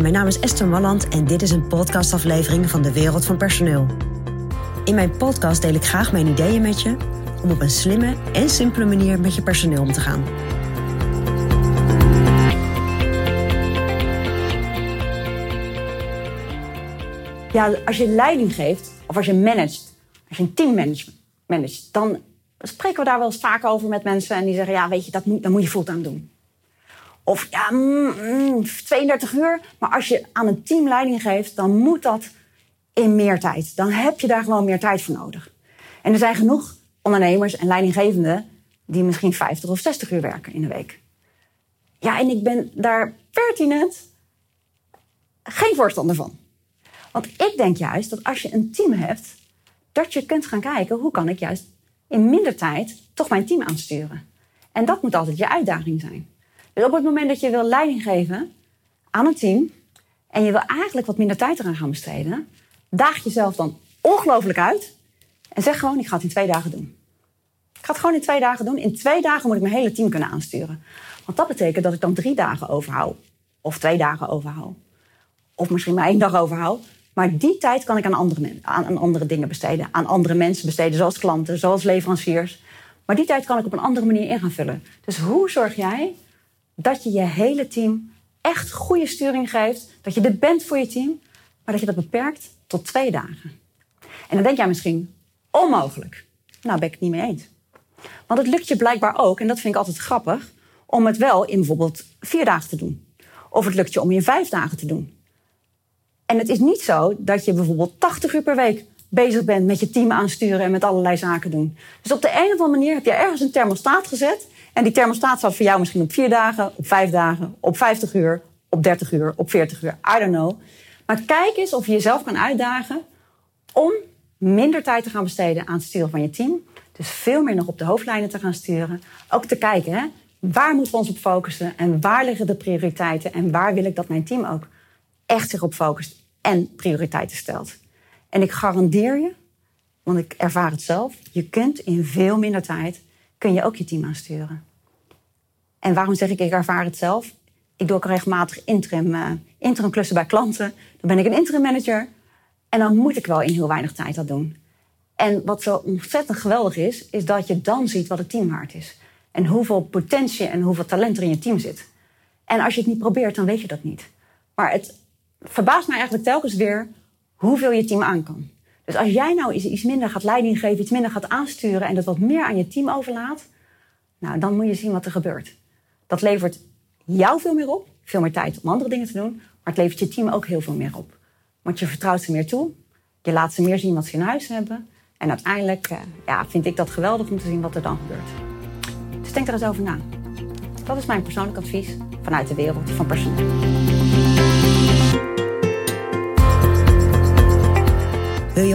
Mijn naam is Esther Malland en dit is een podcastaflevering van de Wereld van Personeel. In mijn podcast deel ik graag mijn ideeën met je om op een slimme en simpele manier met je personeel om te gaan. Ja, als je leiding geeft of als je managt, als je een team managt, dan spreken we daar wel eens vaak over met mensen en die zeggen: Ja, weet je, dat moet, dat moet je fulltime doen. Of ja, mm, 32 mm, uur. Maar als je aan een team leiding geeft, dan moet dat in meer tijd. Dan heb je daar gewoon meer tijd voor nodig. En er zijn genoeg ondernemers en leidinggevenden die misschien 50 of 60 uur werken in de week. Ja, en ik ben daar pertinent geen voorstander van. Want ik denk juist dat als je een team hebt, dat je kunt gaan kijken hoe kan ik juist in minder tijd toch mijn team aansturen. En dat moet altijd je uitdaging zijn. Op het moment dat je wil leiding geven aan een team en je wil eigenlijk wat minder tijd eraan gaan besteden, daag jezelf dan ongelooflijk uit en zeg gewoon: ik ga het in twee dagen doen. Ik ga het gewoon in twee dagen doen. In twee dagen moet ik mijn hele team kunnen aansturen. Want dat betekent dat ik dan drie dagen overhoud. Of twee dagen overhoud. Of misschien maar één dag overhoud. Maar die tijd kan ik aan andere, aan andere dingen besteden. Aan andere mensen besteden, zoals klanten, zoals leveranciers. Maar die tijd kan ik op een andere manier in gaan vullen. Dus hoe zorg jij dat je je hele team echt goede sturing geeft? Dat je er bent voor je team, maar dat je dat beperkt tot twee dagen. En dan denk jij misschien, onmogelijk. Nou, ben ik het niet mee eens. Want het lukt je blijkbaar ook, en dat vind ik altijd grappig, om het wel in bijvoorbeeld vier dagen te doen. Of het lukt je om in vijf dagen te doen. En het is niet zo dat je bijvoorbeeld 80 uur per week bezig bent met je team aansturen en met allerlei zaken doen. Dus op de een of andere manier heb je ergens een thermostaat gezet. En die thermostaat staat voor jou misschien op vier dagen, op vijf dagen, op 50 uur, op 30 uur, op 40 uur. I don't know. Maar kijk eens of je jezelf kan uitdagen om minder tijd te gaan besteden aan het sturen van je team. Dus veel meer nog op de hoofdlijnen te gaan sturen. Ook te kijken, hè, waar moeten we ons op focussen en waar liggen de prioriteiten en waar wil ik dat mijn team ook echt zich op focust en prioriteiten stelt. En ik garandeer je, want ik ervaar het zelf, je kunt in veel minder tijd kun je ook je team aansturen. En waarom zeg ik ik ervaar het zelf? Ik doe ook regelmatig interim, uh, interim klussen bij klanten. Dan ben ik een interim manager. En dan moet ik wel in heel weinig tijd dat doen. En wat zo ontzettend geweldig is, is dat je dan ziet wat het team waard is. En hoeveel potentie en hoeveel talent er in je team zit. En als je het niet probeert, dan weet je dat niet. Maar het verbaast mij eigenlijk telkens weer hoeveel je team aan kan. Dus als jij nou iets minder gaat leiding geven, iets minder gaat aansturen en dat wat meer aan je team overlaat, nou, dan moet je zien wat er gebeurt. Dat levert jou veel meer op, veel meer tijd om andere dingen te doen, maar het levert je team ook heel veel meer op. Want je vertrouwt ze meer toe, je laat ze meer zien wat ze in huis hebben en uiteindelijk eh, ja, vind ik dat geweldig om te zien wat er dan gebeurt. Dus denk er eens over na. Dat is mijn persoonlijk advies vanuit de wereld van personeel.